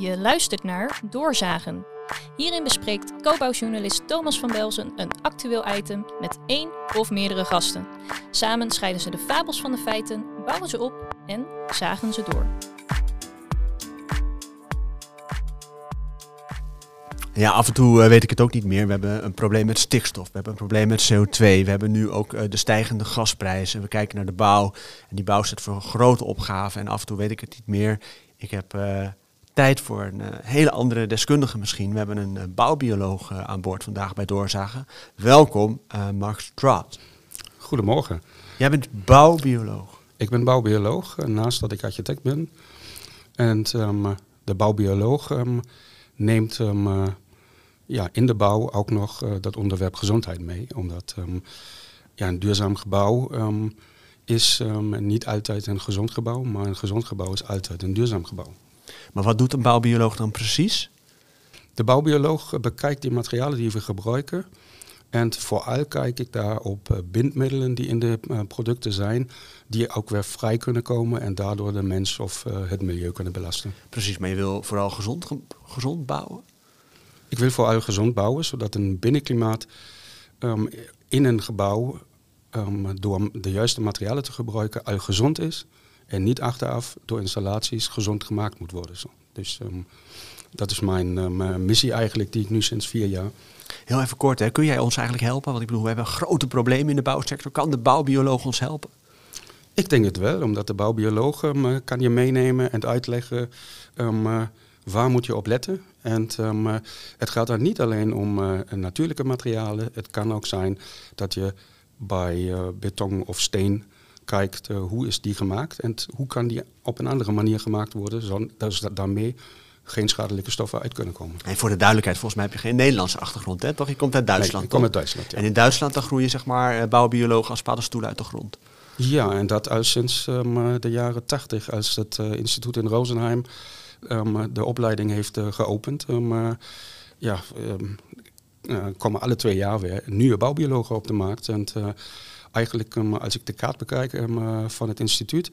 Je luistert naar Doorzagen. Hierin bespreekt co-bouwjournalist Thomas van Belzen een actueel item met één of meerdere gasten. Samen scheiden ze de fabels van de feiten, bouwen ze op en zagen ze door. Ja, af en toe eh, weet ik het ook niet meer. We hebben een probleem met stikstof, we hebben een probleem met CO2, we hebben nu ook eh, de stijgende gasprijzen. We kijken naar de bouw en die bouw staat voor een grote opgave en af en toe weet ik het niet meer. Ik heb eh, tijd voor een hele andere deskundige misschien. We hebben een bouwbioloog aan boord vandaag bij Doorzagen. Welkom, Max Straat. Goedemorgen. Jij bent bouwbioloog. Ik ben bouwbioloog, naast dat ik architect ben. En um, de bouwbioloog um, neemt um, ja, in de bouw ook nog uh, dat onderwerp gezondheid mee. Omdat ja, een duurzaam gebouw is niet altijd een gezond gebouw, maar een gezond gebouw is altijd een duurzaam gebouw. Maar wat doet een bouwbioloog dan precies? De bouwbioloog bekijkt die materialen die we gebruiken. En vooral kijk ik daar op uh, bindmiddelen die in de uh, producten zijn, die ook weer vrij kunnen komen en daardoor de mens of het milieu kunnen belasten. Precies, maar je wil vooral gezond, gezond bouwen? Ik wil vooral gezond bouwen, zodat een binnenklimaat um, in een gebouw um, door de juiste materialen te gebruiken al gezond is. En niet achteraf door installaties gezond gemaakt moet worden. Dus um, dat is mijn missie eigenlijk, die ik nu sinds vier jaar. Heel even kort, hè. kun jij ons eigenlijk helpen? Want ik bedoel, we hebben grote probleem in de bouwsector. Kan de bouwbioloog ons helpen? Ik denk het wel, omdat de bouwbioloog um, kan je meenemen en uitleggen um, uh, waar moet je op letten. En um, het gaat dan niet alleen om uh, natuurlijke materialen. Het kan ook zijn dat je bij uh, beton of steen kijkt hoe is die gemaakt en hoe kan die op een andere manier gemaakt worden, zodat daarmee geen schadelijke stoffen uit kunnen komen. En voor de duidelijkheid, volgens mij heb je geen Nederlandse achtergrond, hè? toch? Je komt uit Duitsland. Nee, ik kom uit Duitsland. Ja. En in Duitsland dan groeien zeg maar bouwbiologen als paddenstoelen uit de grond. Ja, en dat al sinds um, de jaren tachtig, als het uh, instituut in Rosenheim um, de opleiding heeft uh, geopend. Um, ja, komen alle twee jaar weer nieuwe bouwbiologen op de markt. En eigenlijk, als ik de kaart bekijk van het instituut,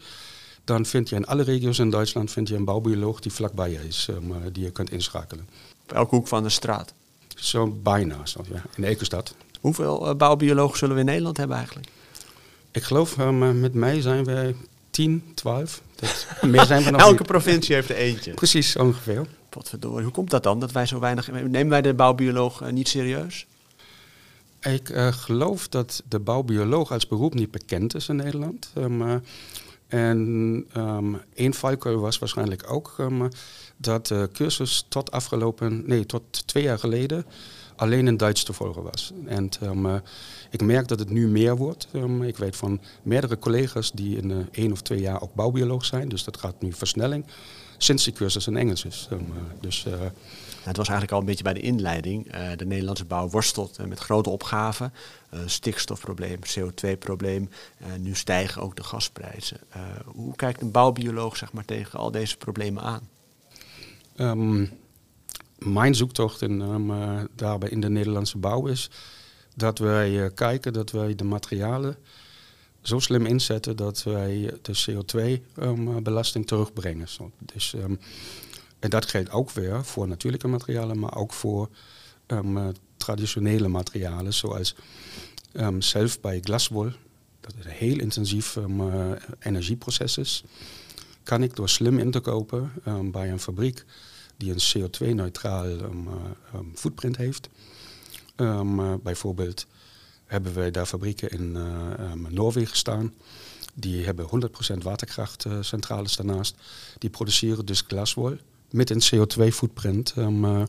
dan vind je in alle regio's in Duitsland vind je een bouwbioloog die vlakbij je is, die je kunt inschakelen. Op elke hoek van de straat? Zo bijna, zo, ja, in elke stad. Hoeveel bouwbiologen zullen we in Nederland hebben eigenlijk? Ik geloof, met mij zijn we 10, 12. Dat, meer zijn we nog Elke niet. provincie heeft er eentje. Precies, ongeveer. Potverdorie. Hoe komt dat dan, dat wij zo weinig... Nemen wij de bouwbioloog niet serieus? Ik uh, geloof dat de bouwbioloog als beroep niet bekend is in Nederland. Um, uh, en um, één valkuil was waarschijnlijk ook um, dat de cursus tot afgelopen... Nee, tot twee jaar geleden alleen in Duits te volgen was. En um, ik merk dat het nu meer wordt. Ik weet van meerdere collega's die in één of twee jaar ook bouwbioloog zijn. Dus dat gaat nu versnelling. Sinds die cursus in Engels is. Dus, het was eigenlijk al een beetje bij de inleiding. Uh, de Nederlandse bouw worstelt met grote opgaven. stikstofprobleem, CO2-probleem. nu stijgen ook de gasprijzen. hoe kijkt een bouwbioloog zeg maar, tegen al deze problemen aan? Um, mijn zoektocht in, uh, daarbij in de Nederlandse bouw is dat wij kijken dat wij de materialen zo slim inzetten dat wij de CO2-belasting um, terugbrengen. Dus, en dat geldt ook weer voor natuurlijke materialen, maar ook voor uh, traditionele materialen, zoals zelf bij glaswol, dat is een heel intensief uh, energieproces is, kan ik door slim in te kopen bij een fabriek die een CO2-neutraal um, um, footprint heeft. Um, bijvoorbeeld hebben wij daar fabrieken in Noorwegen staan. Die hebben 100% waterkrachtcentrales daarnaast. Die produceren dus glaswol met een CO2-footprint uh,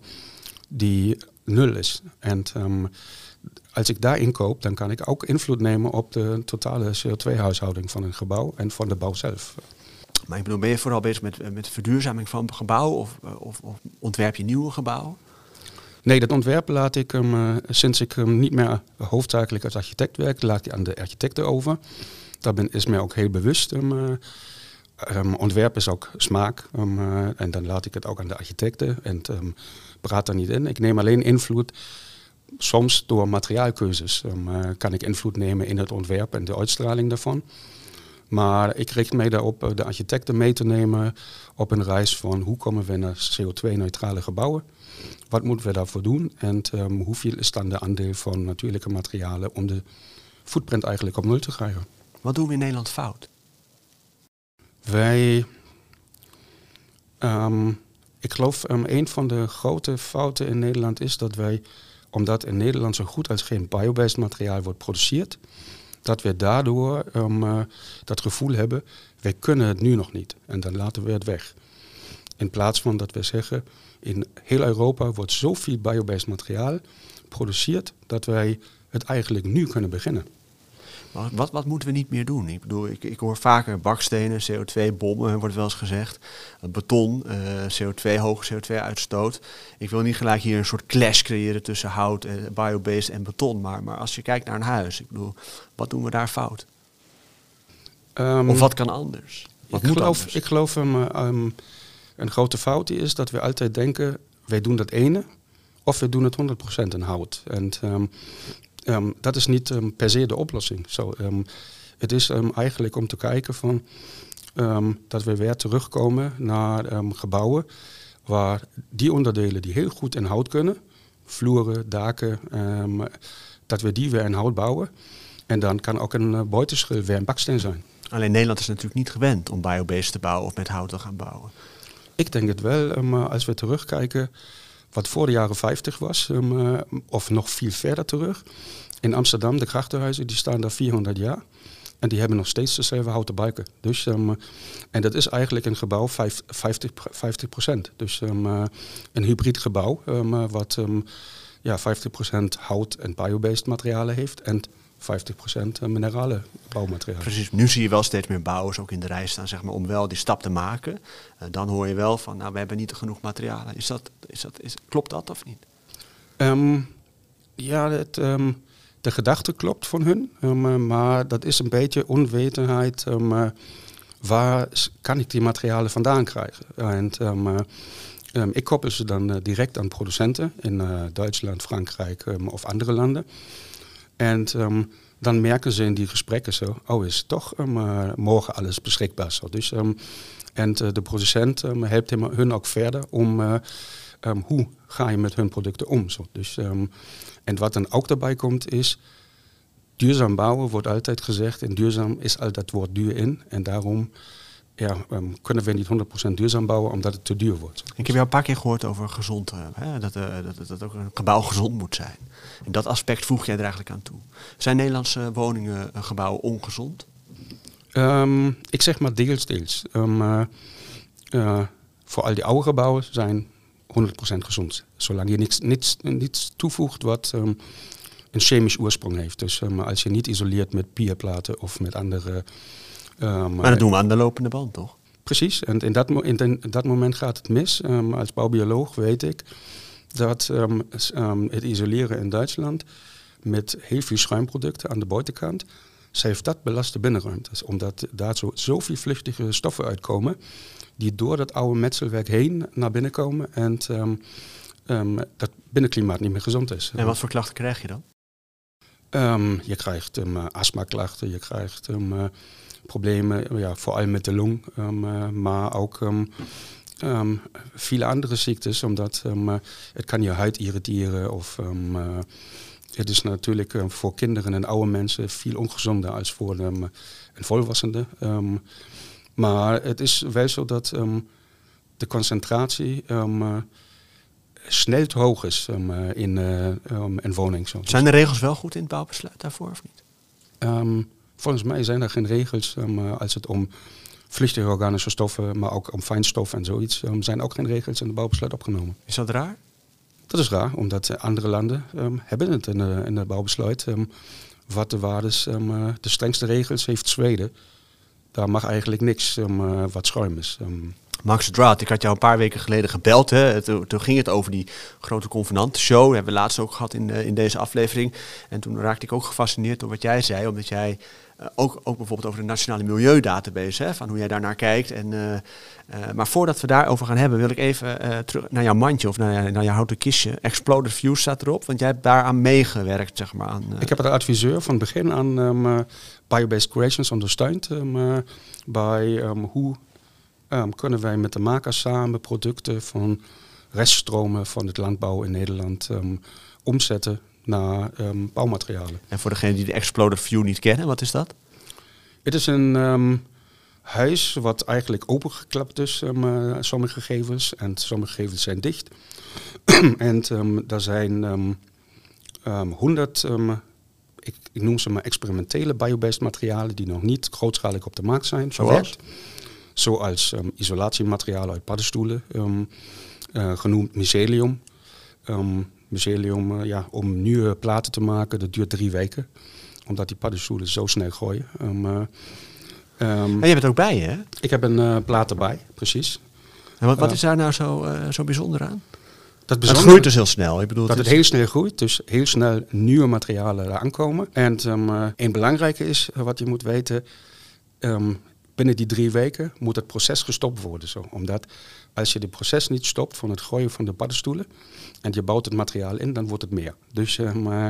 die nul is. En als ik daar inkoop, dan kan ik ook invloed nemen op de totale CO2-huishouding van een gebouw en van de bouw zelf. Maar ik bedoel, ben je vooral bezig met, met verduurzaming van gebouwen of, of, of ontwerp je nieuwe gebouwen? Nee, dat ontwerp laat ik hem, uh, sinds ik hem niet meer hoofdzakelijk als architect werk, laat ik aan de architecten over. Daar ben, is mij ook heel bewust. Um, uh, um, ontwerp is ook smaak. Um, uh, en dan laat ik het ook aan de architecten en praat daar niet in. Ik neem alleen invloed. Soms door materiaalkeuzes kan ik invloed nemen in het ontwerp en de uitstraling daarvan. Maar ik richt mij daarop eh, de architecten mee te nemen op een reis van hoe komen we naar CO2-neutrale gebouwen. Wat moeten we daarvoor doen en ehm, hoeveel is dan de aandeel van natuurlijke materialen om de footprint eigenlijk op nul te krijgen. Wat doen we in Nederland fout? Wij, ehm, ik geloof um, een van de grote fouten in Nederland is dat wij, omdat in Nederland zo goed als geen biobased materiaal wordt geproduceerd, dat we daardoor um, dat gevoel hebben, wij kunnen het nu nog niet en dan laten we het weg. In plaats van dat we zeggen, in heel Europa wordt zoveel biobased materiaal geproduceerd dat wij het eigenlijk nu kunnen beginnen. Wat, wat moeten we niet meer doen? Ik bedoel, ik, ik hoor vaker bakstenen, CO2-bommen, wordt wel eens gezegd. Beton, uh, CO2, hoge CO2-uitstoot. Ik wil niet gelijk hier een soort clash creëren tussen hout, uh, biobased en beton. Maar, maar als je kijkt naar een huis, ik bedoel, wat doen we daar fout? Um, of wat kan anders? Wat ik, geloof, anders? ik geloof um, um, een grote fout is dat we altijd denken, wij doen dat ene of we doen het 100% in hout. En um, um, dat is niet um, per se de oplossing. So, het is eigenlijk om te kijken van, dat we weer terugkomen naar gebouwen waar die onderdelen die heel goed in hout kunnen, vloeren, daken, dat we die weer in hout bouwen. En dan kan ook een uh, buitenschil weer een baksteen zijn. Alleen Nederland is natuurlijk niet gewend om biobased te bouwen of met hout te gaan bouwen. Ik denk het wel, maar als we terugkijken wat voor de jaren 50 was, um, of nog veel verder terug. In Amsterdam, de krachtenhuizen, die staan daar 400 jaar. En die hebben nog steeds dezelfde houten buiken. Dus, um, en dat is eigenlijk een gebouw 50, 50 procent. Dus um, een hybrid gebouw, wat ja, 50 procent hout en biobased materialen heeft. En 50% minerale bouwmateriaal. Precies, nu zie je wel steeds meer bouwers ook in de rij staan zeg maar, om wel die stap te maken. Uh, dan hoor je wel van, nou we hebben niet genoeg materialen. Is dat, is dat, is, klopt dat of niet? Um, ja, het, um, de gedachte klopt van hun, um, maar dat is een beetje onwetendheid. waar kan ik die materialen vandaan krijgen? En, ik koppel ze dan uh, direct aan producenten in uh, Duitsland, Frankrijk of andere landen. En um, dan merken ze in die gesprekken zo, oh is toch um, uh, morgen alles beschikbaar zo. Dus, um, en uh, de producent helpt hun ook verder om uh, hoe ga je met hun producten om. Zo. Dus, en wat dan ook daarbij komt is, duurzaam bouwen wordt altijd gezegd en duurzaam is al dat woord duur in. En daarom ja, um, kunnen we niet 100% duurzaam bouwen omdat het te duur wordt. Ik heb jou een paar keer gehoord over gezond, uh, hè, dat, uh, dat, dat ook een gebouw gezond moet zijn. En dat aspect voeg jij er eigenlijk aan toe. Zijn Nederlandse woningen, uh, gebouwen ongezond? Um, ik zeg maar deels, deels. Um, voor al die oude gebouwen zijn 100% gezond. Zolang je niets, niets, niets toevoegt wat een chemisch oorsprong heeft. Dus als je niet isoleert met pierplaten of met andere um, maar dat doen we aan de lopende band, toch? Precies, en in dat, in, in dat moment gaat het mis. Um, als bouwbioloog weet ik dat um, het isoleren in Duitsland met heel veel schuimproducten aan de buitenkant, ze heeft dat belaste binnenruimtes. Omdat daar zo, zoveel vluchtige stoffen uitkomen die door dat oude metselwerk heen naar binnen komen en um, dat binnenklimaat niet meer gezond is. En wat voor klachten krijg je dan? je krijgt astmaklachten, je krijgt problemen, ja, vooral met de long, um, maar ook um, viele andere ziektes, omdat het kan je huid irriteren of uh, het is natuurlijk uh, voor kinderen en oude mensen veel ongezonder als voor een volwassene. maar het is wel zo dat de concentratie snel te hoog is in een woning. Zijn de regels wel goed in het bouwbesluit daarvoor of niet? Volgens mij zijn er geen regels um, als het om vluchtige organische stoffen, maar ook om fijnstof en zoiets, um, zijn ook geen regels in de bouwbesluit opgenomen. Is dat raar? Dat is raar, omdat andere landen um, hebben het in, de, in het bouwbesluit. wat de waardes, de strengste regels heeft Zweden. Daar mag eigenlijk niks wat schuim is. Max Draat, ik had jou een paar weken geleden gebeld. Hè. Toen, ging het over die grote convenant-show. Dat hebben we laatst ook gehad in, eh, in deze aflevering. En toen raakte ik ook gefascineerd door wat jij zei. Omdat jij eh, ook, ook bijvoorbeeld over de Nationale Milieudatabase, hè, van hoe jij daarnaar kijkt. En, eh, maar voordat we daarover gaan hebben, wil ik even terug naar jouw mandje of naar, naar jouw houten kistje. Exploded Views staat erop, want jij hebt daaraan meegewerkt, zeg maar. Aan, Ik heb de adviseur van het begin aan um, Biobased Creations ondersteund. Uh, bij um, hoe um, kunnen wij met de makers samen producten van reststromen van het landbouw in Nederland um, omzetten naar um, bouwmaterialen. En voor degenen die de Exploded View niet kennen, wat is dat? Het is een huis wat eigenlijk opengeklapt is, uh, sommige gegevens. En sommige gegevens zijn dicht. en daar zijn honderd, ik, ik, noem ze maar experimentele biobased materialen die nog niet grootschalig op de markt zijn. Zoals? Zoals isolatiematerialen uit paddenstoelen, uh, genoemd mycelium. mycelium, uh, ja, om nieuwe platen te maken, dat duurt drie weken omdat die paddenstoelen zo snel gooien. Um, um, en je bent ook bij, hè? Ik heb een plaat erbij, precies. En wat, wat is daar nou zo, zo bijzonder aan? Dat het groeit dus heel snel. Ik bedoel, dat het, het heel snel groeit, dus heel snel nieuwe materialen aankomen. En um, een belangrijke is, wat je moet weten, binnen die drie weken moet het proces gestopt worden. Zo. Omdat als je het proces niet stopt van het gooien van de paddenstoelen en je bouwt het materiaal in, dan wordt het meer. Dus um, uh,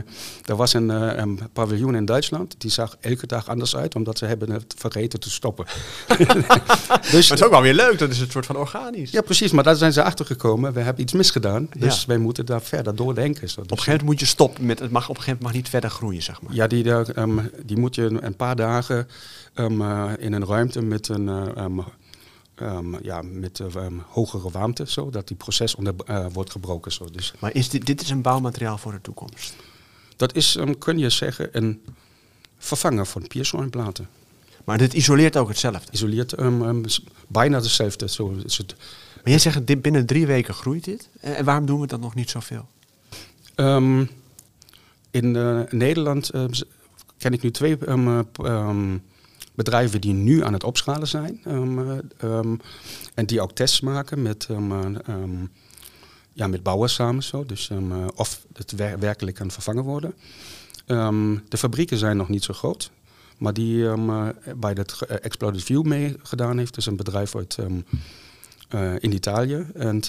er was een, uh, een, paviljoen in Duitsland, die zag elke dag anders uit, omdat ze hebben het vergeten te stoppen. dus, het is ook wel weer leuk, dat is een soort van organisch. Ja, precies, maar daar zijn ze achter gekomen. We hebben iets misgedaan, dus ja. wij moeten daar verder doordenken. Zo. Op een gegeven moment moet je stoppen met, het mag op een gegeven moment mag niet verder groeien, zeg maar. Ja, die, um, die moet je een paar dagen um, uh, in een ruimte met een... Um, ja, met hogere warmte, zodat die proces onder, uh, wordt gebroken. Zo. Dus maar is dit, dit is een bouwmateriaal voor de toekomst? Dat is, kun je zeggen, een vervanger van piersoinplaten. Maar dit isoleert ook hetzelfde? Isoleert bijna hetzelfde. Zo is het. Maar jij zegt, dit binnen drie weken groeit dit. En waarom doen we dat nog niet zoveel? In uh, Nederland ken ik nu twee bedrijven die nu aan het opschalen zijn. en die ook tests maken met, ja, met bouwers samen. Zo. Dus, of het wer werkelijk kan vervangen worden. de fabrieken zijn nog niet zo groot. Maar die bij dat Exploded View mee gedaan heeft. is een bedrijf uit in Italië. En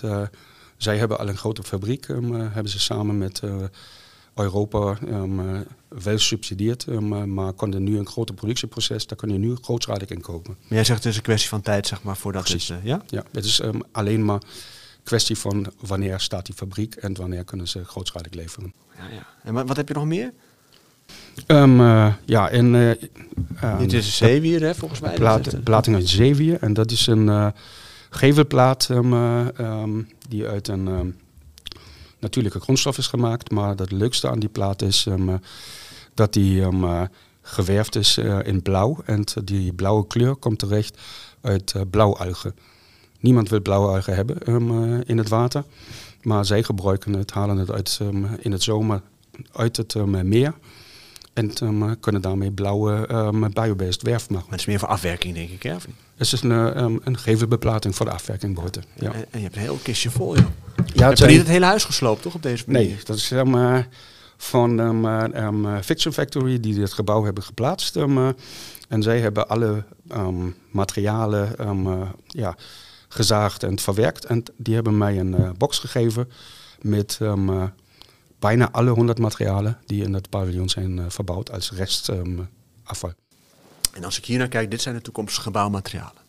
zij hebben al een grote fabriek. Hebben ze samen met Europa um, wel subsidieerd. Um, maar konden nu een groter productieproces. Daar kun je nu grootschalig in kopen. Maar jij zegt het is een kwestie van tijd, zeg maar, voordat Precies. het... ja? ja, het is alleen maar kwestie van wanneer staat die fabriek en wanneer kunnen ze grootschalig leveren. Ja, ja. En wat heb je nog meer? Um, uh, ja, en... Uh, Dit is een zeewier, hè, volgens mij. Plaat, plating uit zeewier. En dat is een gevelplaat um, die uit een natuurlijke grondstof is gemaakt. Maar het leukste aan die plaat is dat die geverfd is in blauw. En die blauwe kleur komt terecht uit blauwalgen. Niemand wil blauwe algen hebben in het water. Maar zij gebruiken het, halen het uit, in het zomer uit het meer. En um, kunnen daarmee blauwe um, biobased werf maken. Maar het is meer voor afwerking, denk ik, hè? Het is een, um, een gevelbeplating voor de afwerking buiten. Ja. En, en, je hebt een heel kistje vol, joh. Ja, het zijn niet het hele huis gesloopt, toch, op deze manier? Nee, dat is um, van um, Fiction Factory die dit gebouw hebben geplaatst. En zij hebben alle materialen ja, gezaagd en verwerkt. En die hebben mij een uh, box gegeven met bijna alle 100 materialen die in het paviljoen zijn uh, verbouwd als restafval. Um, en als ik hier naar kijk, dit zijn de toekomstige bouwmaterialen.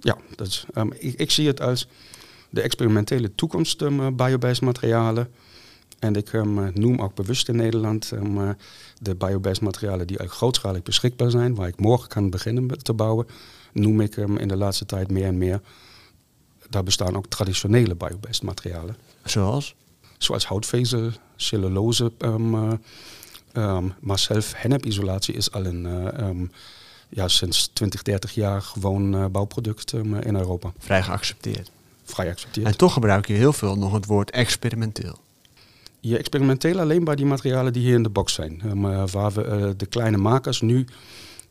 Ja, dat is, um, ik, ik, zie het als de experimentele toekomst um, biobased materialen. En ik noem ook bewust in Nederland de biobased materialen die grootschalig beschikbaar zijn, waar ik morgen kan beginnen te bouwen, noem ik in de laatste tijd meer en meer. Daar bestaan ook traditionele biobased materialen. Zoals? zoals houtvezel, cellulose. Maar zelf hennep-isolatie is al een, ja, sinds 20, 30 jaar gewoon uh, bouwproduct in Europa. Vrij geaccepteerd. Vrij. En toch gebruik je heel veel nog het woord experimenteel. Je experimenteel alleen bij die materialen die hier in de box zijn. waar we de kleine makers nu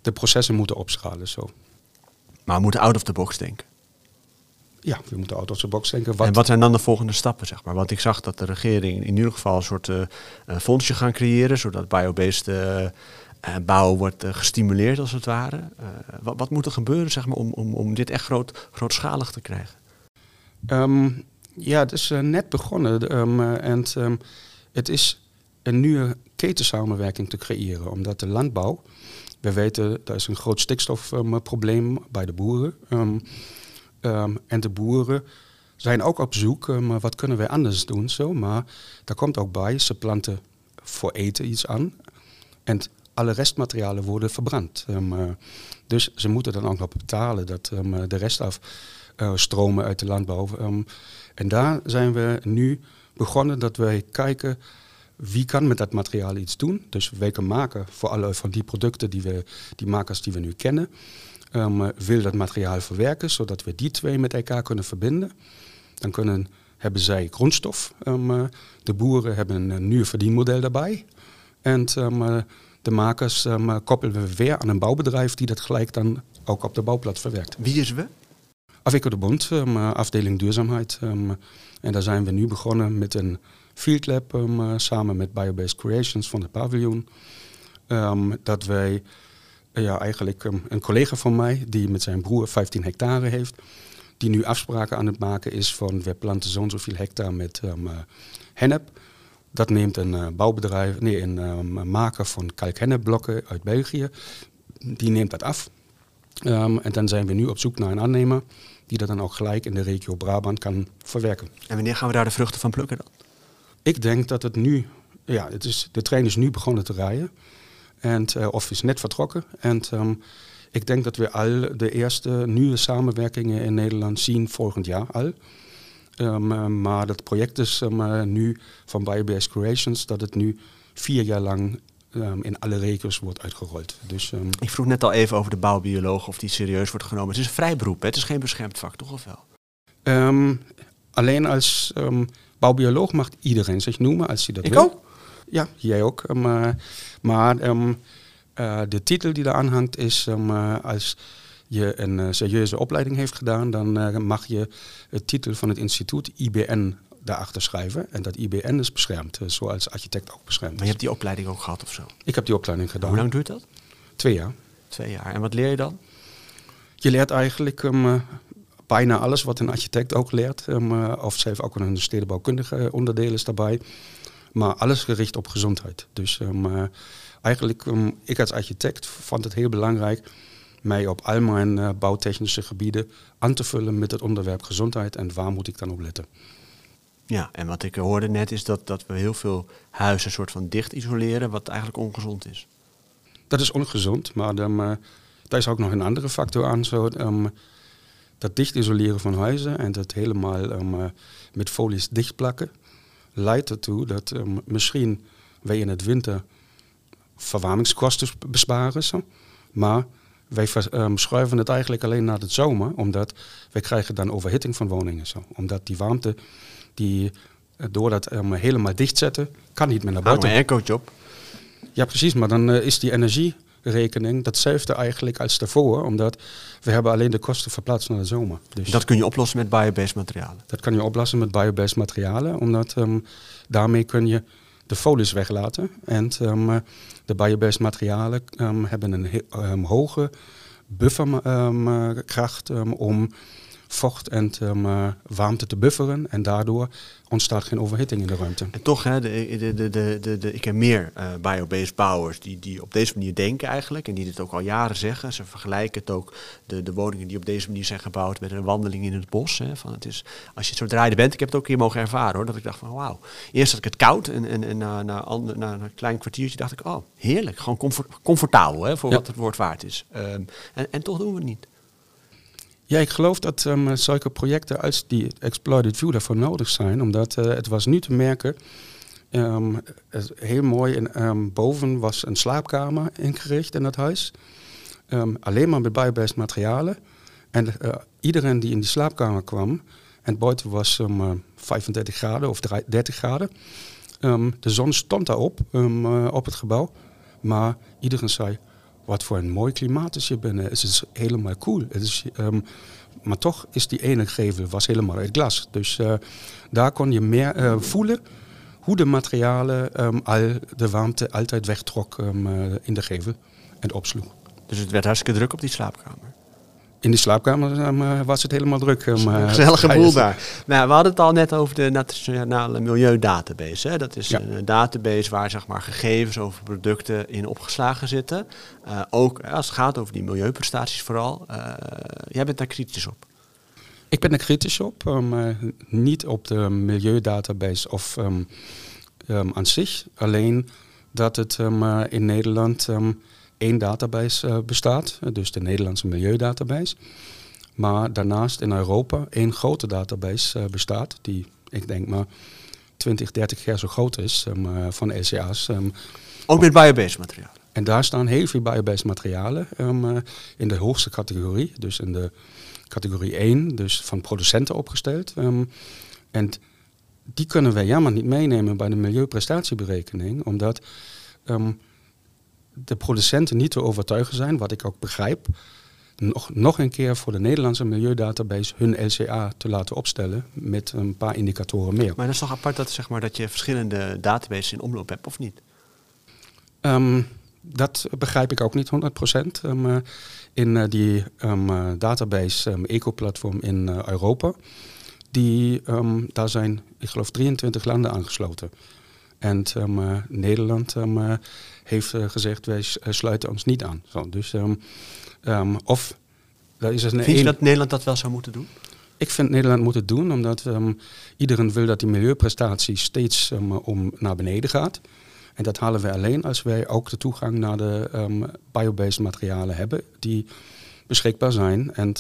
de processen moeten opschalen. Zo. Maar we moeten out of the box denken. ja, we moeten out of the box denken. En wat zijn dan de volgende stappen, zeg maar? Want ik zag dat de regering in ieder geval een soort uh, fondsje gaan creëren, zodat biobased uh, bouw wordt gestimuleerd, als het ware. Wat, wat, moet er gebeuren, zeg maar, om, om, om dit echt groot, grootschalig te krijgen? Um, ja, het is net begonnen. Um, en um, het is een nieuwe ketensamenwerking te creëren, omdat de landbouw we weten, er is een groot stikstofprobleem bij de boeren. En de boeren zijn ook op zoek, um, wat kunnen wij anders doen? Zo, maar daar komt ook bij, ze planten voor eten iets aan. En alle restmaterialen worden verbrand. Uh, dus ze moeten dan ook nog betalen dat de rest af stromen uit de landbouw. en daar zijn we nu begonnen dat wij kijken wie kan met dat materiaal iets doen. Dus wij kunnen maken voor alle van die producten, die, we, die makers die we nu kennen. Um, wil dat materiaal verwerken, zodat we die twee met elkaar kunnen verbinden. Dan kunnen, hebben zij grondstof. Um, de boeren hebben een nieuw verdienmodel daarbij. En um, de makers koppelen we weer aan een bouwbedrijf die dat gelijk dan ook op de bouwplaats verwerkt. Wie is we? Afwikkel de Bond, afdeling duurzaamheid. en daar zijn we nu begonnen met een Field Lab um, samen met Biobased Creations van het paviljoen. Dat wij, uh, ja, eigenlijk een collega van mij, die met zijn broer 15 hectare heeft, die nu afspraken aan het maken is van we planten zo'n zoveel hectare met hennep. Dat neemt een bouwbedrijf, nee, een maker van kalkhennepblokken uit België, die neemt dat af. Um, en dan zijn we nu op zoek naar een aannemer die dat dan ook gelijk in de regio Brabant kan verwerken. En wanneer gaan we daar de vruchten van plukken dan? Ik denk dat het nu, ja, het is, de trein is nu begonnen te rijden. En, uh, of is net vertrokken. En um, ik denk dat we al de eerste nieuwe samenwerkingen in Nederland zien volgend jaar al. Um, maar dat project is um, nu van Biobased Creations, dat het nu vier jaar lang um, in alle regio's wordt uitgerold. Dus, ik vroeg net al even over de bouwbioloog, of die serieus wordt genomen. Het is een vrij beroep, hè? het is geen beschermd vak, toch of wel? alleen als Bouwbioloog mag iedereen zich noemen als hij dat ik wil. ook? Ja, jij ook. Maar, maar uh, de titel die eraan hangt is uh, als je een serieuze opleiding heeft gedaan, dan mag je het titel van het instituut IBN daarachter schrijven. En dat IBN is beschermd, zoals architect ook beschermd Maar je hebt die opleiding ook gehad of zo? Ik heb die opleiding gedaan. Hoe lang duurt dat? Twee jaar. Twee jaar. En wat leer je dan? Je leert eigenlijk um, bijna alles wat een architect ook leert. Um, of ze heeft ook een stedenbouwkundige onderdeel is daarbij. Maar alles gericht op gezondheid. Dus um, eigenlijk, ik als architect vond het heel belangrijk mij op al mijn uh, bouwtechnische gebieden aan te vullen met het onderwerp gezondheid en waar moet ik dan op letten. Ja, en wat ik hoorde net is dat, dat we heel veel huizen soort van dicht isoleren, wat eigenlijk ongezond is. Dat is ongezond, maar dan, uh, daar is ook nog een andere factor aan. Zo, um, dat dicht isoleren van huizen en dat helemaal um, met folies dichtplakken, leidt ertoe dat um, misschien wij in het winter verwarmingskosten besparen. Zo. Maar wij um, schuiven het eigenlijk alleen naar de zomer, omdat wij krijgen dan overhitting van woningen. Zo. Omdat die warmte, die uh, door dat um, helemaal dichtzetten, kan niet meer naar buiten. Hang een echo-job. Ja, precies, maar dan uh, is die energie rekening datzelfde eigenlijk als daarvoor, omdat we hebben alleen de kosten verplaatst naar de zomer. Dus dat kun je oplossen met biobased materialen? Dat kan je oplossen met biobased materialen, omdat um, daarmee kun je de folies weglaten. En de biobased materialen um, hebben een hoge bufferkracht om vocht en um, warmte te bufferen. En daardoor ontstaat geen overhitting in de ruimte. En toch, hè, de, de, de, de, de, ik heb meer uh, biobased bouwers die, die op deze manier denken eigenlijk. En die dit ook al jaren zeggen. Ze vergelijken het ook, de, de woningen die op deze manier zijn gebouwd, met een wandeling in het bos. Hè, van het is, als je zo draaide bent, ik heb het ook hier mogen ervaren hoor. Dat ik dacht van wauw. Eerst had ik het koud en, en, en na, na, na, na, een klein kwartiertje dacht ik, oh heerlijk. Gewoon comfort, comfortabel hè, voor ja. wat het woord waard is. Um, en, en toch doen we het niet. Ja, ik geloof dat um, zulke projecten als die Exploited View daarvoor nodig zijn. Omdat uh, het was nu te merken, um, heel mooi, um, boven was een slaapkamer ingericht in dat huis. alleen maar met biobased materialen. En uh, iedereen die in die slaapkamer kwam, en buiten was um, 35 graden of 30 graden. de zon stond daarop, op het gebouw. Maar iedereen zei, wat voor een mooi klimaat is hier binnen. Het is helemaal cool. Het is, ehm, maar toch is die ene gevel was helemaal uit glas. Dus uh, daar kon je meer uh, voelen hoe de materialen um, al de warmte altijd wegtrok um, uh, in de gevel en opsloeg. Dus het werd hartstikke druk op die slaapkamer? In die slaapkamer um, was het helemaal druk. Um, een gezellige boel daar. Nou, we hadden het al net over de Nationale Milieudatabase. Hè? Dat is ja. een database waar zeg maar, gegevens over producten in opgeslagen zitten. Uh, ook als het gaat over die milieuprestaties vooral. Uh, jij bent daar kritisch op. Ik ben er kritisch op. Um, niet op de milieudatabase of um, um, aan zich. Alleen dat het in Nederland één database uh, bestaat, dus de Nederlandse Milieudatabase. Maar daarnaast in Europa één grote database uh, bestaat, die ik denk maar 20, 30 jaar zo groot is um, van LCA's. Um, Ook met biobased materialen? En daar staan heel veel biobased materialen um, in de hoogste categorie, dus in de categorie 1, dus van producenten opgesteld. en die kunnen wij jammer niet meenemen bij de milieuprestatieberekening, omdat de producenten niet te overtuigen zijn, wat ik ook begrijp, nog, nog een keer voor de Nederlandse Milieudatabase hun LCA te laten opstellen met een paar indicatoren meer. Maar dat is toch apart dat, zeg maar, dat je verschillende databases in omloop hebt, of niet? Um, dat begrijp ik ook niet 100%. Um, uh, in uh, die um, uh, database um, Eco-platform in Europa, die, daar zijn, ik geloof, 23 landen aangesloten. En Nederland heeft uh, gezegd, wij eh, sluiten ons niet aan. Zo, dus, um, of, dat is een Vind je dat Nederland dat wel zou moeten doen? Ik vind Nederland moet het doen, omdat iedereen wil dat die milieuprestatie steeds om naar beneden gaat. En dat halen wij alleen als wij ook de toegang naar de biobased materialen hebben die beschikbaar zijn. En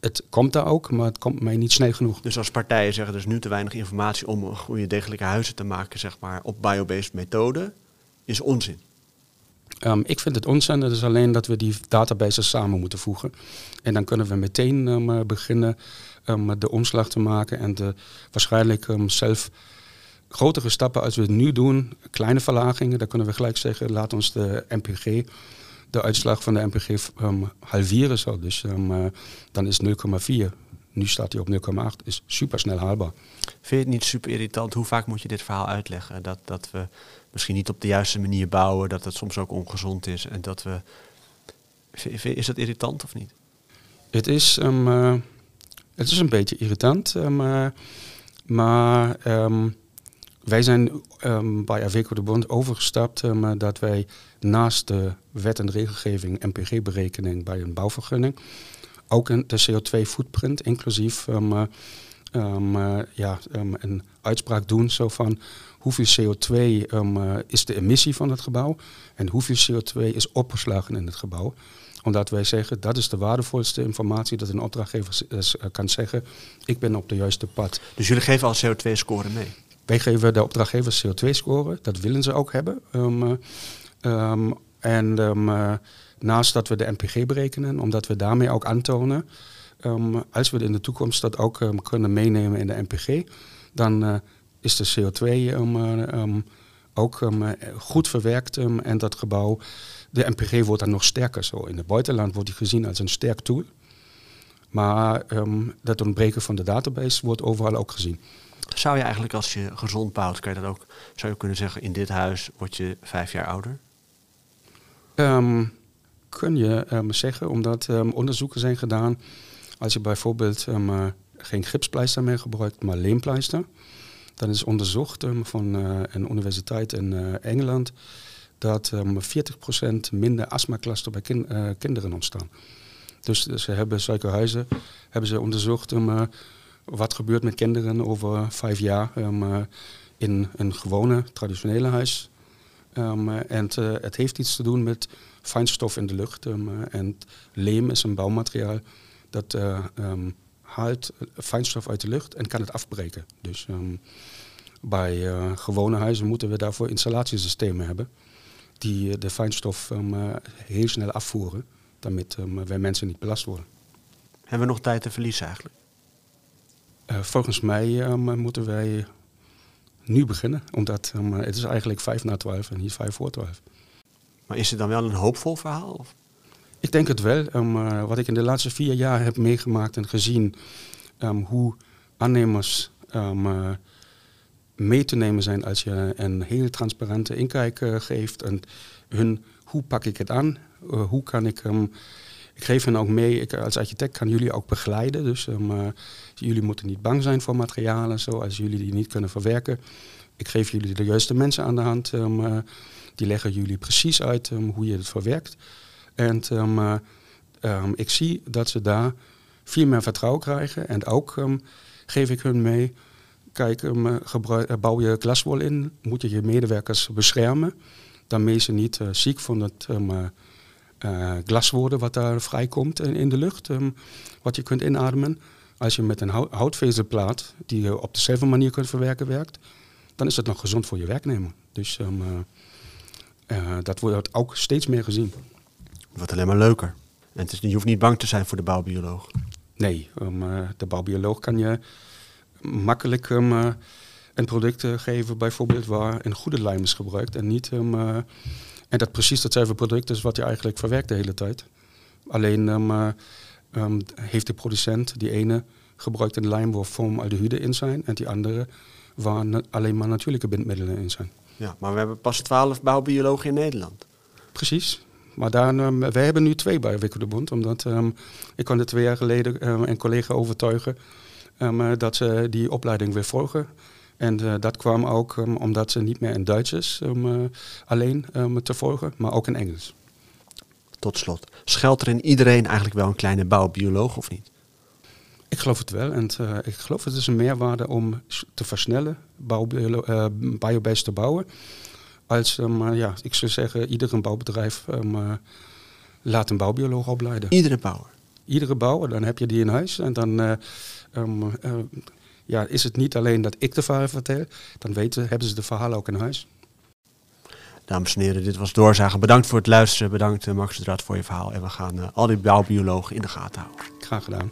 het komt daar ook, maar het komt mij niet snel genoeg. Dus als partijen zeggen, er is nu te weinig informatie om goede degelijke huizen te maken, zeg maar, op biobased methode, is onzin. Um, ik vind het onzin, het is alleen dat we die databases samen moeten voegen. En dan kunnen we meteen um, beginnen um, de omslag te maken en de, waarschijnlijk zelf grotere stappen als we het nu doen, kleine verlagingen, dan kunnen we gelijk zeggen, laat ons de MPG, de uitslag van de MPG halveren. Zo. Dus uh, dan is 0,4. Nu staat hij op 0,8, is super snel haalbaar. Vind je het niet super irritant? Hoe vaak moet je dit verhaal uitleggen? Dat, dat we misschien niet op de juiste manier bouwen, dat het soms ook ongezond is en dat we. Is dat irritant of niet? Het is, um, uh, het is een beetje irritant, um, uh, maar um, wij zijn bij Aveco de Bond overgestapt dat wij naast de wet en regelgeving MPG-berekening bij een bouwvergunning ook een, de CO2-footprint, inclusief uh, ja, een uitspraak doen zo van hoeveel CO2 um, uh, is de emissie van het gebouw en hoeveel CO2 is opgeslagen in het gebouw. Omdat wij zeggen, dat is de waardevolste informatie dat een opdrachtgever kan zeggen, ik ben op de juiste pad. Dus jullie geven al CO2-score mee? Wij geven de opdrachtgevers CO2-score, dat willen ze ook hebben. Um, um, en uh, naast dat we de NPG berekenen, omdat we daarmee ook aantonen, als we in de toekomst dat ook kunnen meenemen in de NPG, dan is de CO2 um, um, ook um, goed verwerkt en dat gebouw, de MPG wordt dan nog sterker zo. In het buitenland wordt die gezien als een sterk tool. Maar dat ontbreken van de database wordt overal ook gezien. Zou je eigenlijk als je gezond bouwt, kan je dat ook, zou je kunnen zeggen, in dit huis word je vijf jaar ouder? kun je zeggen, omdat onderzoeken zijn gedaan. Als je bijvoorbeeld geen gipspleister meer gebruikt, maar leempleister dan is onderzocht um, van uh, een universiteit in uh, Engeland dat um, 40% minder astmaklachten bij kin uh, kinderen ontstaan. Dus, dus, ze hebben suikerhuizen hebben ze onderzocht um, wat gebeurt met kinderen over vijf jaar um, in een gewone traditionele huis. Um, en het heeft iets te doen met fijnstof in de lucht. Um, en leem is een bouwmateriaal dat um, haalt fijnstof uit de lucht en kan het afbreken. Dus bij uh, gewone huizen moeten we daarvoor installatiesystemen hebben die uh, de fijnstof uh, heel snel afvoeren, damit wij mensen niet belast worden. Hebben we nog tijd te verliezen eigenlijk? Volgens mij moeten wij nu beginnen, omdat het is eigenlijk vijf na twaalf en niet vijf voor twaalf. Maar is het dan wel een hoopvol verhaal? Of? Ik denk het wel. Um, wat ik in de laatste vier jaar heb meegemaakt en gezien um, hoe aannemers um, uh, mee te nemen zijn als je een heel transparante inkijk uh, geeft. En hun, hoe pak ik het aan? Hoe kan ik hem... Ik geef hen ook mee, ik, als architect kan jullie ook begeleiden. Dus jullie moeten niet bang zijn voor materialen, zoals jullie die niet kunnen verwerken. Ik geef jullie de juiste mensen aan de hand. die leggen jullie precies uit hoe je het verwerkt. En um, ik zie dat ze daar veel meer vertrouwen krijgen. En ook geef ik hun mee, kijk, bouw je glaswol in, moet je je medewerkers beschermen. Daarmee ze niet ziek van het uh, glas worden wat daar vrijkomt in, in de lucht, wat je kunt inademen. Als je met een houtvezelplaat, die je op dezelfde manier kunt verwerken, werkt, dan is het nog gezond voor je werknemer. Dus uh, dat wordt ook steeds meer gezien. Wat alleen maar leuker. En het is, je hoeft niet bang te zijn voor de bouwbioloog. Nee, um, uh, de bouwbioloog kan je makkelijk een product geven, bijvoorbeeld waar een goede lijm is gebruikt en niet. En dat precies hetzelfde product is wat je eigenlijk verwerkt de hele tijd. Alleen heeft de producent die ene gebruikt een lijm waar formaldehyde in zijn en die andere waar alleen maar natuurlijke bindmiddelen in zijn. Ja, maar we hebben pas twaalf bouwbiologen in Nederland. Precies. Maar daar, um, wij hebben nu twee bij Bond, omdat ik kon er twee jaar geleden een collega overtuigen um, dat ze die opleiding weer volgen. En uh, dat kwam ook omdat ze niet meer in Duits is uh, alleen te volgen, maar ook in Engels. Tot slot, schuilt er in iedereen eigenlijk wel een kleine bouwbioloog of niet? Ik geloof het wel. En uh, ik geloof het is een meerwaarde om te versnellen, biobased te bouwen als, um, ja, ik zou zeggen, iedere bouwbedrijf um, laat een bouwbioloog opleiden. Iedere bouwer? Iedere bouwer, dan heb je die in huis. En dan um, ja, is het niet alleen dat ik de verhaal vertel, dan weten, hebben ze de verhalen ook in huis. Dames en heren, dit was Doorzagen. Bedankt voor het luisteren. Bedankt Max de Draad voor je verhaal. En we gaan al die bouwbiologen in de gaten houden. Graag gedaan.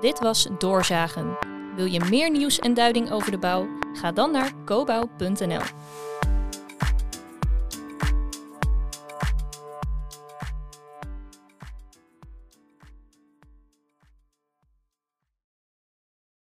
Dit was Doorzagen wil je meer nieuws en duiding over de bouw? Ga dan naar cobouw.nl.